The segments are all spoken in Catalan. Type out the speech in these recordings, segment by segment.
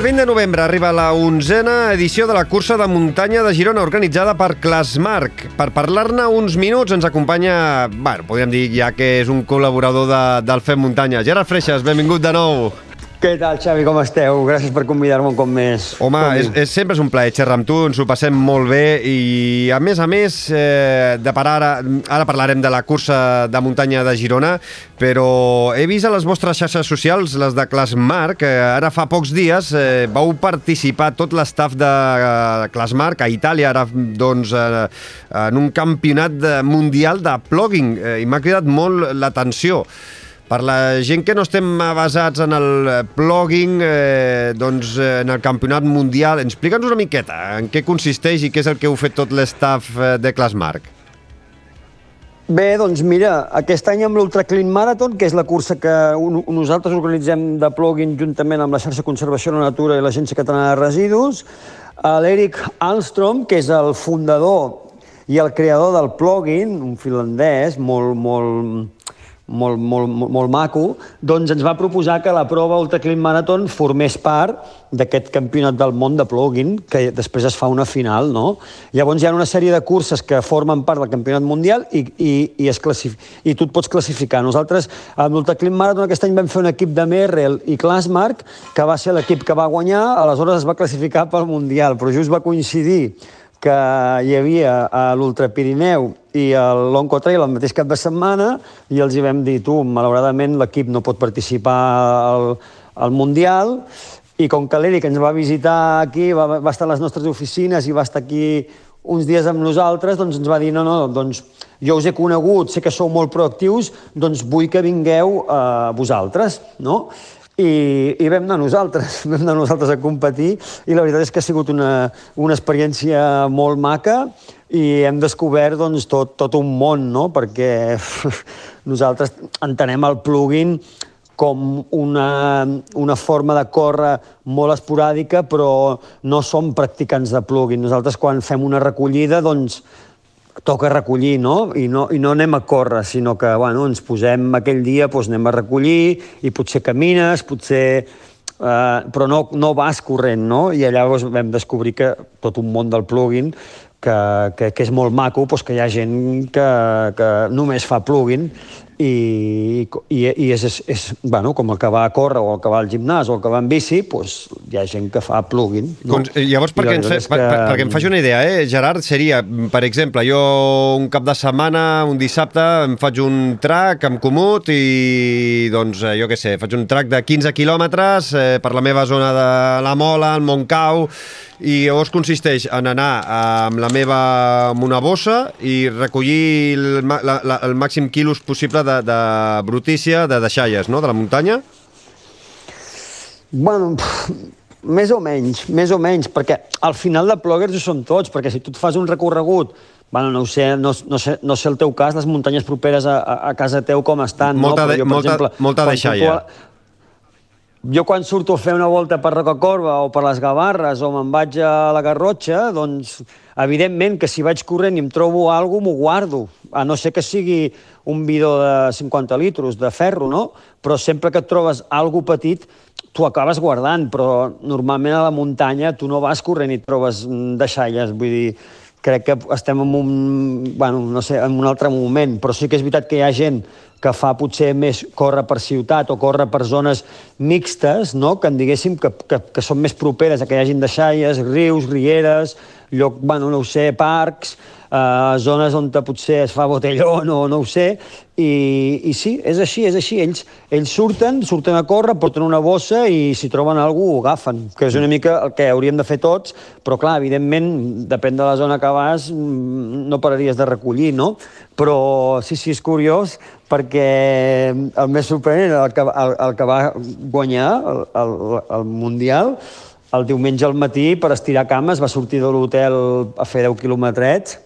El 20 de novembre arriba la onzena edició de la cursa de muntanya de Girona organitzada per Clasmarc. Per parlar-ne uns minuts ens acompanya, bueno, podríem dir ja que és un col·laborador de, del Fem Muntanya. Gerard Freixas, benvingut de nou. Què tal, Xavi, com esteu? Gràcies per convidar-me un cop més. Home, és, és, sempre és un plaer xerrar amb tu, ens ho passem molt bé i, a més a més, eh, de parar ara, ara parlarem de la cursa de muntanya de Girona, però he vist a les vostres xarxes socials, les de Clasmarc, que ara fa pocs dies eh, vau participar tot l'estaf de eh, Clasmarc a Itàlia, ara doncs eh, en un campionat mundial de plugging, eh, i m'ha cridat molt l'atenció. Per la gent que no estem basats en el blogging, eh, doncs eh, en el campionat mundial, explica'ns una miqueta en què consisteix i què és el que heu fet tot l'estaf eh, de Clasmarc. Bé, doncs mira, aquest any amb l'Ultra Clean Marathon, que és la cursa que nosaltres organitzem de plugin juntament amb la xarxa Conservació de la Natura i l'Agència Catalana de Residus, l'Eric Almstrom, que és el fundador i el creador del plugin, un finlandès molt, molt, molt, molt, molt, molt maco, doncs ens va proposar que la prova Ultra Clean Marathon formés part d'aquest campionat del món de plugin, que després es fa una final, no? Llavors hi ha una sèrie de curses que formen part del campionat mundial i, i, i, es classif i tu et pots classificar. Nosaltres, amb l'Ultra Clean Marathon, aquest any vam fer un equip de Merrell i Classmark, que va ser l'equip que va guanyar, aleshores es va classificar pel Mundial, però just va coincidir que hi havia a l'Ultra Pirineu i l'Onco Trail el mateix cap de setmana i els hi vam dir, tu, malauradament l'equip no pot participar al, al Mundial i com que l'Eric ens va visitar aquí, va, va estar a les nostres oficines i va estar aquí uns dies amb nosaltres, doncs ens va dir, no, no, doncs jo us he conegut, sé que sou molt proactius, doncs vull que vingueu eh, vosaltres, no? I, i vam anar nosaltres, vam anar nosaltres a competir i la veritat és que ha sigut una, una experiència molt maca i hem descobert doncs, tot, tot un món, no? perquè nosaltres entenem el plugin com una, una forma de córrer molt esporàdica, però no som practicants de plugin. Nosaltres, quan fem una recollida, doncs, toca recollir, no? I, no? I no anem a córrer, sinó que bueno, ens posem aquell dia, doncs anem a recollir i potser camines, potser... Eh, però no, no vas corrent, no? I llavors vam descobrir que tot un món del plugin que, que, que és molt maco, doncs que hi ha gent que, que només fa plugin i, i, i és, és, és bueno, com el que va a córrer o el que va al gimnàs o el que va en bici, doncs hi ha gent que fa plugin. No? Doncs, llavors, perquè, ens, que... per, per, perquè em faci una idea, eh, Gerard, seria, per exemple, jo un cap de setmana, un dissabte, em faig un track amb comut i, doncs, eh, jo què sé, faig un track de 15 quilòmetres eh, per la meva zona de la Mola, el Montcau, i llavors consisteix en anar amb la meva amb una bossa i recollir el, la, la, el màxim quilos possible de, de brutícia, de deixalles, no?, de la muntanya? Bueno, més o menys, més o menys, perquè al final de plogers ho són tots, perquè si tu et fas un recorregut Bueno, no ho sé, no, no, sé, no sé el teu cas, les muntanyes properes a, a, a casa teu com estan, molta no? Però jo, per molta, exemple, molta deixalla. Tu, jo quan surto a fer una volta per Rocacorba o per les Gavarres o me'n vaig a la Garrotxa, doncs evidentment que si vaig corrent i em trobo alguna m'ho guardo, a no ser que sigui un bidó de 50 litros de ferro, no? Però sempre que et trobes alguna petit, tu acabes guardant, però normalment a la muntanya tu no vas corrent i et trobes deixalles, vull dir, crec que estem en un, bueno, no sé, en un altre moment, però sí que és veritat que hi ha gent que fa potser més córrer per ciutat o córrer per zones mixtes, no? que en diguéssim que, que, que són més properes a que hi hagin deixalles, rius, rieres, lloc, bueno, no ho sé, parcs, eh, zones on potser es fa botelló, no, no ho sé, i, i sí, és així, és així. Ells, ells surten, surten a córrer, porten una bossa i si troben cosa ho agafen, que és una mica el que hauríem de fer tots, però clar, evidentment, depèn de la zona que vas, mm, no pararies de recollir, no? Però sí, sí, és curiós, perquè el més sorprenent, el que, el, el que va guanyar el, el, el Mundial, el diumenge al matí, per estirar cames, va sortir de l'hotel a fer 10 quilometrets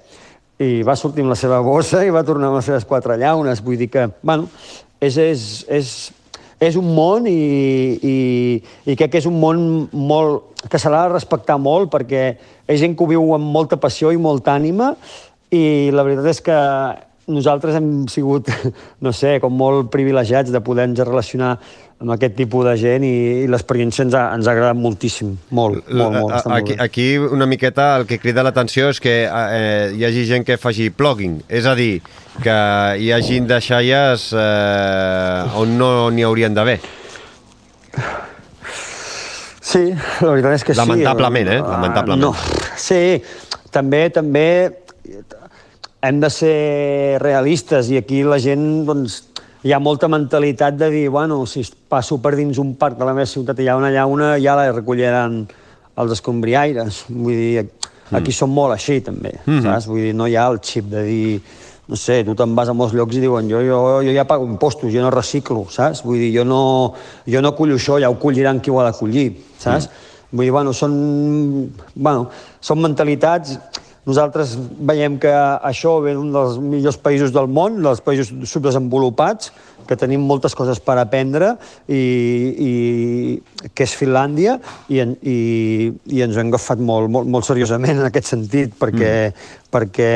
i va sortir amb la seva bossa i va tornar amb les seves quatre llaunes. Vull dir que, bueno, és, és, és, és un món i, i, i crec que és un món molt, que se l'ha de respectar molt perquè és gent que ho viu amb molta passió i molta ànima i la veritat és que nosaltres hem sigut, no sé, com molt privilegiats de poder-nos relacionar amb aquest tipus de gent i, i l'experiència ens, ha, ens ha agradat moltíssim, molt, molt, molt. Aquí, molt bé. aquí una miqueta el que crida l'atenció és que eh, hi hagi gent que faci plugging, és a dir, que hi hagi deixalles eh, on no n'hi haurien d'haver. Sí, la veritat és que Lamentablement, sí. eh? Lamentablement. No, sí, també, també hem de ser realistes i aquí la gent, doncs, hi ha molta mentalitat de dir, bueno, si passo per dins un parc de la meva ciutat i hi ha una llauna, ja la recolliran els escombriaires. Vull dir, aquí mm. som molt així, també, mm -hmm. saps? Vull dir, no hi ha el xip de dir, no sé, tu te'n vas a molts llocs i diuen jo, jo, jo ja pago impostos, jo no reciclo, saps? Vull dir, jo no, jo no cullo això, ja ho colliran qui ho ha de collir, saps? Mm. Vull dir, bueno, són, bueno, són mentalitats nosaltres veiem que això ve d'un dels millors països del món, dels països subdesenvolupats, que tenim moltes coses per aprendre, i, i que és Finlàndia, i, en, i, i ens ho hem agafat molt, molt, molt seriosament en aquest sentit, perquè, mm. perquè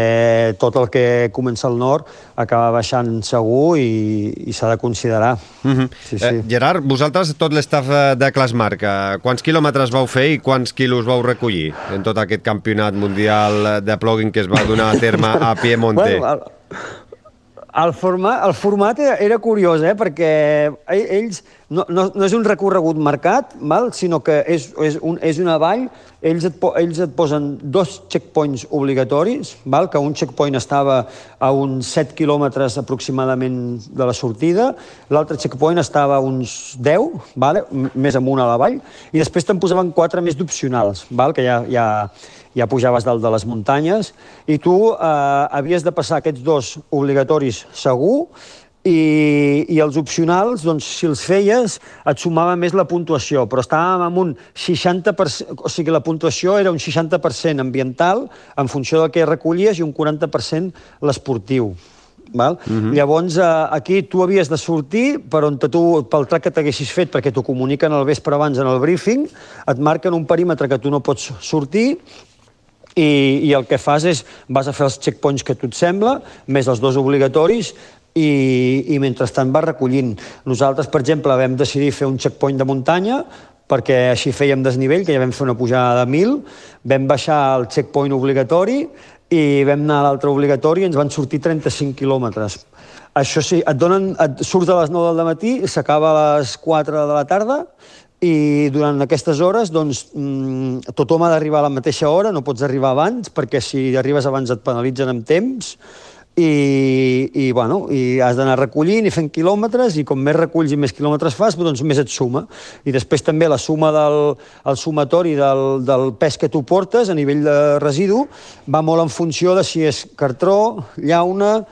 tot el que comença al nord acaba baixant segur i, i s'ha de considerar. Mm -hmm. Sí, sí. Eh, Gerard, vosaltres, tot l'estaf eh, de Clasmarc, eh, quants quilòmetres vau fer i quants quilos vau recollir en tot aquest campionat mundial de plugging que es va donar a terme a Piemonte? Bueno, el, el, format, el format era, era curiós, eh? perquè ell- ells no, no, no és un recorregut marcat, val? sinó que és, és, un, és una vall, ells et, ells et posen dos checkpoints obligatoris, val? que un checkpoint estava a uns 7 quilòmetres aproximadament de la sortida, l'altre checkpoint estava a uns 10, vale? m- més amunt a la vall, i després te'n posaven quatre més d'opcionals, val? que ja, ja, ja pujaves dalt de les muntanyes, i tu eh, havies de passar aquests dos obligatoris segur, i, i els opcionals, doncs, si els feies, et sumava més la puntuació, però estàvem amb un 60%, o sigui, la puntuació era un 60% ambiental, en funció del que recollies, i un 40% l'esportiu. Val? Llavors, eh, aquí tu havies de sortir per on tu, pel track que t'haguessis fet, perquè t'ho comuniquen al vespre abans en el briefing, et marquen un perímetre que tu no pots sortir, i, i el que fas és, vas a fer els checkpoints que tu et sembla, més els dos obligatoris, i, i mentrestant vas recollint. Nosaltres, per exemple, vam decidir fer un checkpoint de muntanya, perquè així fèiem desnivell, que ja vam fer una pujada de 1.000, vam baixar el checkpoint obligatori i vam anar a l'altre obligatori i ens van sortir 35 quilòmetres. Això sí, et donen, et surts a les 9 del matí, s'acaba a les 4 de la tarda, i durant aquestes hores doncs, mm, tothom ha d'arribar a la mateixa hora, no pots arribar abans, perquè si arribes abans et penalitzen amb temps, i, i, bueno, i has d'anar recollint i fent quilòmetres, i com més reculls i més quilòmetres fas, doncs més et suma. I després també la suma del el sumatori del, del pes que tu portes a nivell de residu va molt en funció de si és cartró, llauna,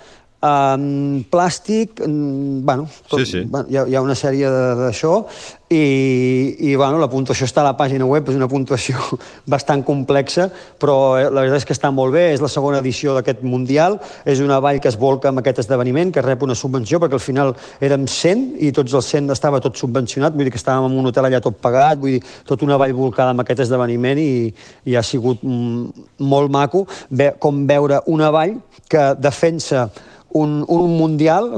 um, plàstic, um, bueno, tot, Sí, sí. bueno, hi, ha, hi ha una sèrie d'això i, i bueno, la puntuació està a la pàgina web, és una puntuació bastant complexa, però eh, la veritat és que està molt bé, és la segona edició d'aquest Mundial, és una vall que es volca amb aquest esdeveniment, que rep una subvenció, perquè al final érem 100 i tots els 100 estava tot subvencionat, vull dir que estàvem en un hotel allà tot pagat, vull dir, tot una vall volcada amb aquest esdeveniment i, i ha sigut mm, molt maco ve, com veure una vall que defensa un, un Mundial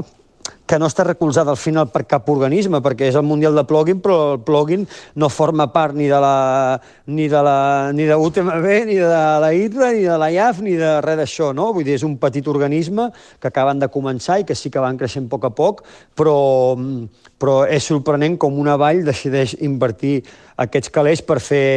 que no està recolzada al final per cap organisme, perquè és el Mundial de Plugin, però el plugin no forma part ni de la ni de la ni de UTMB, ni de la ITRA, ni de la IAF, ni de res d'això, no? Vull dir, és un petit organisme que acaben de començar i que sí que van creixent a poc a poc, però, però és sorprenent com una vall decideix invertir aquests calés per fer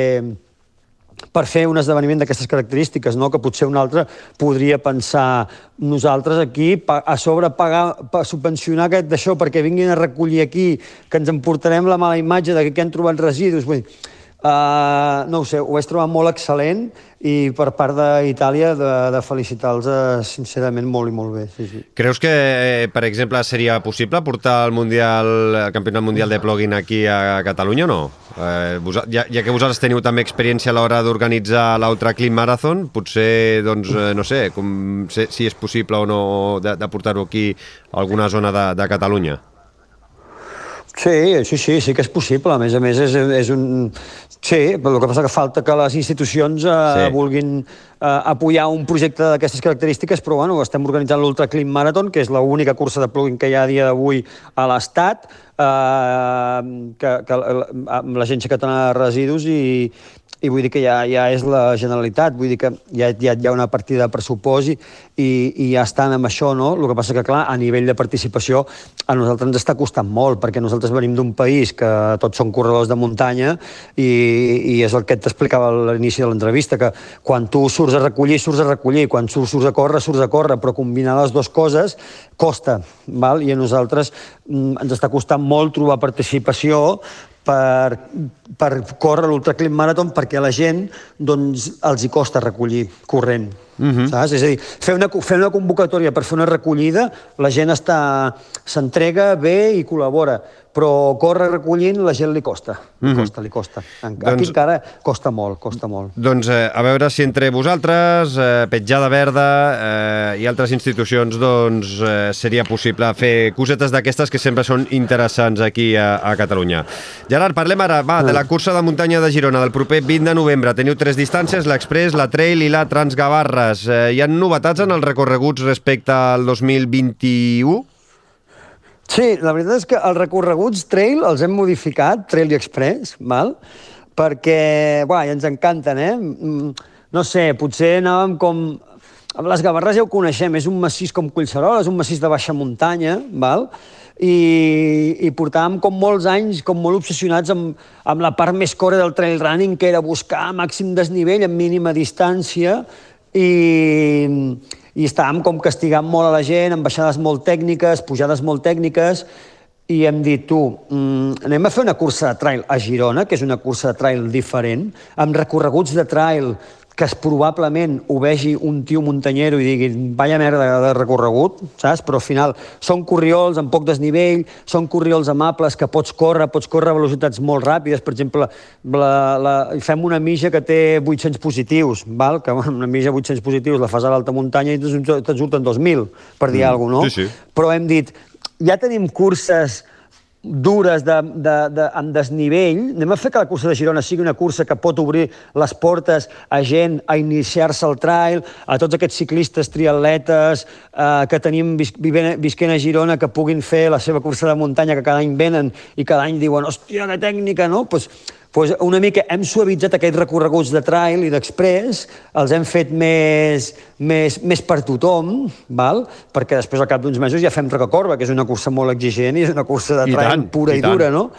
per fer un esdeveniment d'aquestes característiques, no? que potser un altre podria pensar nosaltres aquí a sobre pagar, pa, subvencionar aquest d'això perquè vinguin a recollir aquí, que ens emportarem la mala imatge de que han trobat residus. Vull dir, Uh, no ho sé, ho vaig trobar molt excel·lent i per part d'Itàlia de, de felicitar-los eh, sincerament molt i molt bé. Sí, sí. Creus que, eh, per exemple, seria possible portar el, mundial, el campionat mundial de plugin aquí a Catalunya o no? Eh, vos, ja, ja que vosaltres teniu també experiència a l'hora d'organitzar l'Ultra Clean Marathon, potser, doncs, eh, no sé, com, si és possible o no de, de portar-ho aquí a alguna zona de, de Catalunya. Sí, sí, sí, sí que és possible. A més a més, és, és un... Sí, però el que passa que falta que les institucions eh, sí. vulguin eh, apoyar un projecte d'aquestes característiques, però bueno, estem organitzant l'Ultra Clean Marathon, que és l'única cursa de plugin que hi ha a dia d'avui a l'Estat, eh, que, que, amb l'Agència Catalana de Residus i, i vull dir que ja, ja és la Generalitat, vull dir que ja, ja hi ha una partida de pressupost i, i, i ja estan amb això, no? El que passa que, clar, a nivell de participació a nosaltres ens està costant molt, perquè nosaltres venim d'un país que tots són corredors de muntanya i, i és el que t'explicava a l'inici de l'entrevista, que quan tu surts a recollir, surts a recollir, quan surts, surts a córrer, surts a córrer, però combinar les dues coses costa, val? i a nosaltres mm, ens està costant molt trobar participació per, per córrer l'Ultraclim Marathon perquè a la gent doncs, els hi costa recollir corrent. Uh mhm. -huh. saps? És a dir, fer una, fer una convocatòria per fer una recollida, la gent s'entrega bé i col·labora però córrer recollint la gent li costa. Li mm -hmm. costa, li costa. Aquí doncs, encara costa molt, costa molt. Doncs eh, a veure si entre vosaltres, eh, Petjada Verda eh, i altres institucions, doncs eh, seria possible fer cosetes d'aquestes que sempre són interessants aquí a, a Catalunya. Gerard, parlem ara va, de la cursa de muntanya de Girona del proper 20 de novembre. Teniu tres distàncies, l'Express, la Trail i la Transgavarres. Eh, hi ha novetats en els recorreguts respecte al 2021? Sí, la veritat és que els recorreguts trail els hem modificat, trail i express, val? perquè, buah, ja ens encanten, eh? Mm, no sé, potser anàvem com... Les Gavarres ja ho coneixem, és un massís com Collserola, és un massís de baixa muntanya, val? I, i portàvem com molts anys com molt obsessionats amb, amb la part més core del trail running, que era buscar màxim desnivell en mínima distància i, i estàvem com castigant molt a la gent, amb baixades molt tècniques, pujades molt tècniques, i hem dit, tu, mm, anem a fer una cursa de trail a Girona, que és una cursa de trail diferent, amb recorreguts de trail que es probablement ho vegi un tio muntanyero i digui vaya merda de recorregut, saps? Però al final són corriols amb poc desnivell, són corriols amables que pots córrer, pots córrer a velocitats molt ràpides. Per exemple, la, la, fem una mija que té 800 positius, val? que una mija 800 positius la fas a l'alta muntanya i te'n surten 2.000, per dir mm. alguna cosa, no? Sí, sí. Però hem dit, ja tenim curses dures de, de, de, amb desnivell, anem a fer que la cursa de Girona sigui una cursa que pot obrir les portes a gent a iniciar-se al trail, a tots aquests ciclistes triatletes eh, que tenim vis, visquent a Girona que puguin fer la seva cursa de muntanya que cada any venen i cada any diuen hòstia, que tècnica, no? Pues, pues una mica hem suavitzat aquests recorreguts de trail i d'express, els hem fet més, més, més per tothom, val? perquè després al cap d'uns mesos ja fem Rocacorba, que és una cursa molt exigent i és una cursa de trail tant, pura i, i dura, no?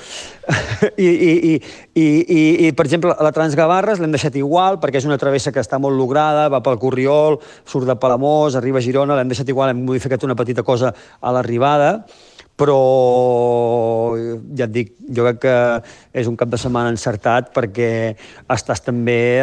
I, i, i, i, i, i, per exemple, la Transgavarres l'hem deixat igual, perquè és una travessa que està molt lograda, va pel Corriol, surt de Palamós, arriba a Girona, l'hem deixat igual, hem modificat una petita cosa a l'arribada, però ja et dic, jo crec que és un cap de setmana encertat perquè estàs també,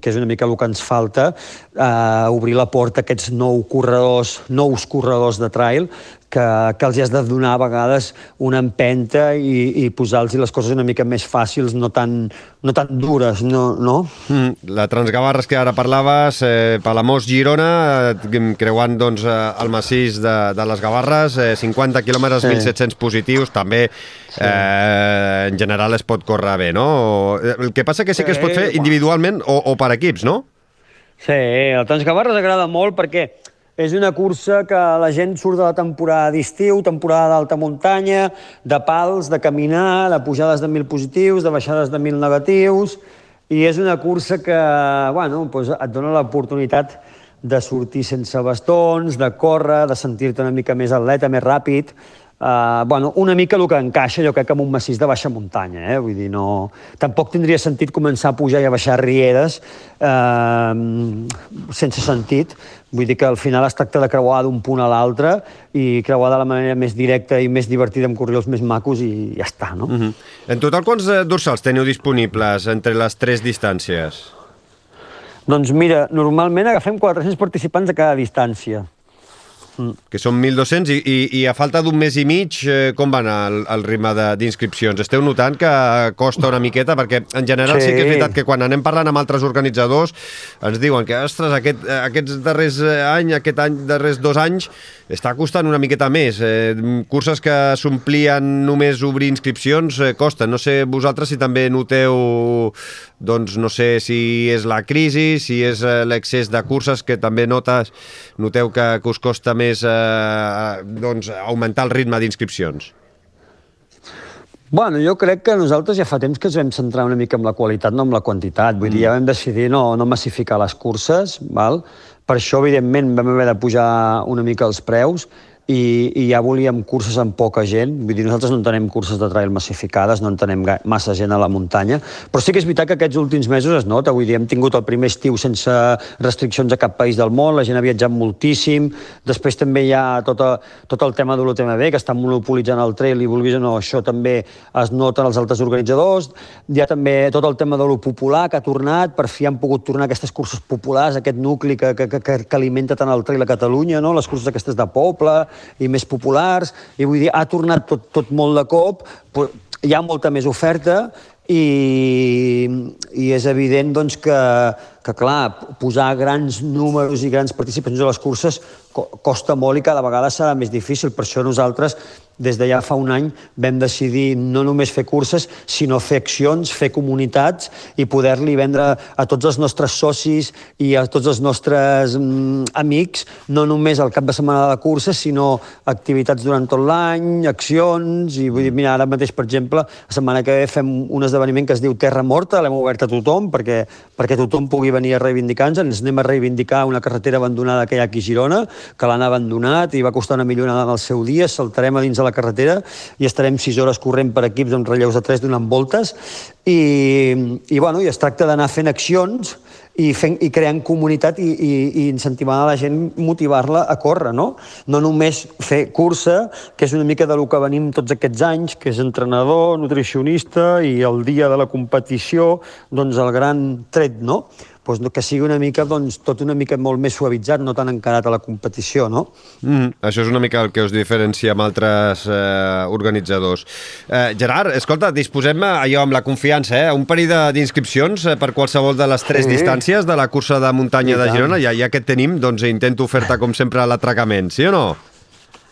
que és una mica el que ens falta, uh, obrir la porta a aquests nou corredors, nous corredors de trail que, que els has de donar a vegades una empenta i, i posar-los les coses una mica més fàcils, no tan, no tan dures, no? no? Mm, la Transgavarres que ara parlaves, eh, Palamós-Girona, eh, creuant doncs, eh, el massís de, de les Gavarres, eh, 50 quilòmetres, sí. 1.700 positius, també sí. eh, en general es pot córrer bé, no? El que passa que sí que es pot fer individualment o, o per equips, no? Sí, el Transgavarres agrada molt perquè és una cursa que la gent surt de la temporada d'estiu, temporada d'alta muntanya, de pals, de caminar, de pujades de mil positius, de baixades de mil negatius, i és una cursa que bueno, doncs et dona l'oportunitat de sortir sense bastons, de córrer, de sentir-te una mica més atleta, més ràpid, Uh, bueno, una mica el que encaixa, jo crec, amb un massís de baixa muntanya, eh? vull dir, no... Tampoc tindria sentit començar a pujar i a baixar rieres uh, sense sentit, vull dir que al final es tracta de creuar d'un punt a l'altre i creuar de la manera més directa i més divertida amb corriols més macos i ja està, no? Mm -hmm. En total, quants eh, dorsals teniu disponibles entre les tres distàncies? Doncs mira, normalment agafem 400 participants a cada distància. Mm. Que són 1.200 i, i, i a falta d'un mes i mig, eh, com va anar el, el ritme d'inscripcions? Esteu notant que costa una miqueta? Perquè en general sí. sí que és veritat que quan anem parlant amb altres organitzadors ens diuen que, ostres, aquest, aquests darrers eh, any, aquest any, darrers dos anys, està costant una miqueta més. Eh, curses que s'omplien només obrir inscripcions eh, costen. No sé vosaltres si també noteu, doncs no sé si és la crisi, si és eh, l'excés de curses que també notes, noteu que, que us costa més eh, doncs, augmentar el ritme d'inscripcions? Bueno, jo crec que nosaltres ja fa temps que ens vam centrar una mica en la qualitat, no en la quantitat. Vull dir, ja vam decidir no, no massificar les curses, val? per això, evidentment, vam haver de pujar una mica els preus, i, i ja volíem curses amb poca gent. Vull dir, nosaltres no entenem curses de trail massificades, no entenem massa gent a la muntanya, però sí que és veritat que aquests últims mesos es nota. Vull dir, hem tingut el primer estiu sense restriccions a cap país del món, la gent ha viatjat moltíssim, després també hi ha tot, a, tot el tema de l'UTMB, que està monopolitzant el trail, i vulguis o no, això també es nota en els altres organitzadors. Hi ha també tot el tema de lo popular, que ha tornat, per fi han pogut tornar aquestes curses populars, aquest nucli que, que, que, que alimenta tant el trail a Catalunya, no? les curses aquestes de poble, i més populars, i vull dir, ha tornat tot, tot molt de cop, però hi ha molta més oferta i, i és evident doncs, que, que, clar, posar grans números i grans participants a les curses costa molt i cada vegada serà més difícil. Per això nosaltres des de ja fa un any vam decidir no només fer curses, sinó fer accions, fer comunitats i poder-li vendre a tots els nostres socis i a tots els nostres mm, amics, no només el cap de setmana de curses, sinó activitats durant tot l'any, accions, i vull dir, mira, ara mateix, per exemple, la setmana que ve fem un esdeveniment que es diu Terra Morta, l'hem obert a tothom perquè, perquè tothom pugui venir a reivindicar-nos, ens anem a reivindicar una carretera abandonada que hi ha aquí a Girona, que l'han abandonat i va costar una millonada en el seu dia, saltarem a dins de la carretera i estarem sis hores corrent per equips amb relleus de tres donant voltes i, i, bueno, i es tracta d'anar fent accions i, fent, i creant comunitat i, i, i incentivant a la gent, motivar-la a córrer, no? No només fer cursa, que és una mica de lo que venim tots aquests anys, que és entrenador, nutricionista i el dia de la competició, doncs el gran tret, no? doncs, que sigui una mica, doncs, tot una mica molt més suavitzat, no tan encarat a la competició, no? Mm, això és una mica el que us diferencia amb altres eh, organitzadors. Eh, Gerard, escolta, disposem allò amb la confiança, eh? Un període d'inscripcions eh, per qualsevol de les tres sí. distàncies de la cursa de muntanya de Girona, ja, ja que tenim, doncs intento fer-te, com sempre, l'atracament, sí o no?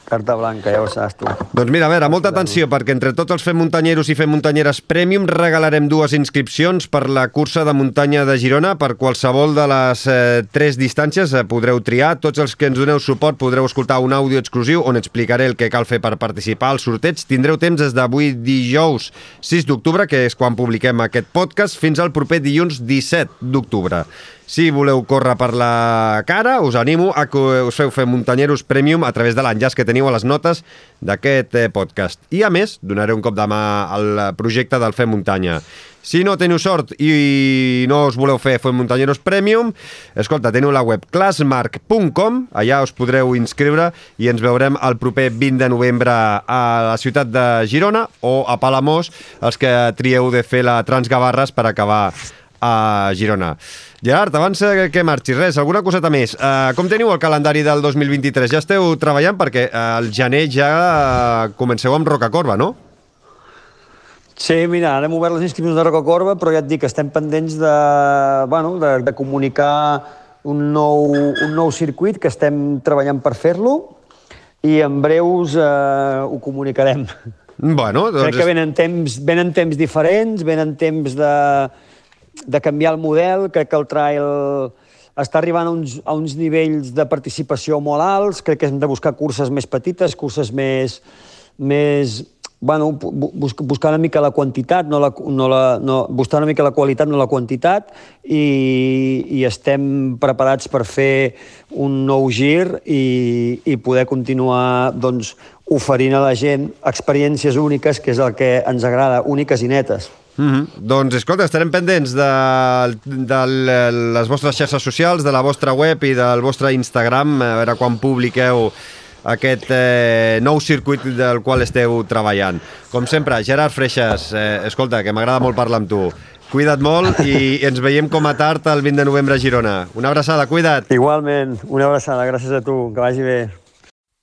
Carta blanca, ja ho saps tu. Doncs mira, a veure, molta atenció, perquè entre tots els fem muntanyeros i fem muntanyeres Premium regalarem dues inscripcions per la cursa de muntanya de Girona. Per qualsevol de les eh, tres distàncies eh, podreu triar. Tots els que ens doneu suport podreu escoltar un àudio exclusiu on explicaré el que cal fer per participar al sorteig. Tindreu temps des d'avui dijous 6 d'octubre, que és quan publiquem aquest podcast, fins al proper dilluns 17 d'octubre. Si voleu córrer per la cara, us animo a que us feu fer Muntanyeros Premium a través de l'enllaç que teniu a les notes d'aquest eh, podcast. I, a més, donaré un cop de mà al projecte del Fem Muntanya. Si no teniu sort i no us voleu fer Fem Muntanyeros Premium, escolta, teniu la web classmark.com, allà us podreu inscriure i ens veurem el proper 20 de novembre a la ciutat de Girona o a Palamós, els que trieu de fer la Transgavarres per acabar a Girona. Gerard, abans que marxis, res, alguna coseta més. Uh, com teniu el calendari del 2023? Ja esteu treballant perquè uh, el gener ja uh, comenceu amb Roca Corba, no? Sí, mira, ara hem obert les inscripcions de Roca Corba, però ja et dic que estem pendents de, bueno, de, de comunicar un nou, un nou circuit que estem treballant per fer-lo i en breus eh, ho comunicarem. Bueno, doncs... Crec que venen temps, venen temps diferents, venen temps de, de canviar el model, crec que el trail està arribant a uns, a uns nivells de participació molt alts, crec que hem de buscar curses més petites, curses més, més bueno, bus, buscar una mica la quantitat, no la, no la, no, buscar una mica la qualitat, no la quantitat, i, i estem preparats per fer un nou gir i, i poder continuar doncs, oferint a la gent experiències úniques, que és el que ens agrada, úniques i netes. Mm -hmm. Doncs, escolta, estarem pendents de, de les vostres xarxes socials, de la vostra web i del vostre Instagram, a veure quan publiqueu aquest eh, nou circuit del qual esteu treballant. Com sempre, Gerard Freixas, eh, escolta, que m'agrada molt parlar amb tu. Cuida't molt i ens veiem com a tard el 20 de novembre a Girona. Una abraçada, cuida't. Igualment, una abraçada, gràcies a tu, que vagi bé.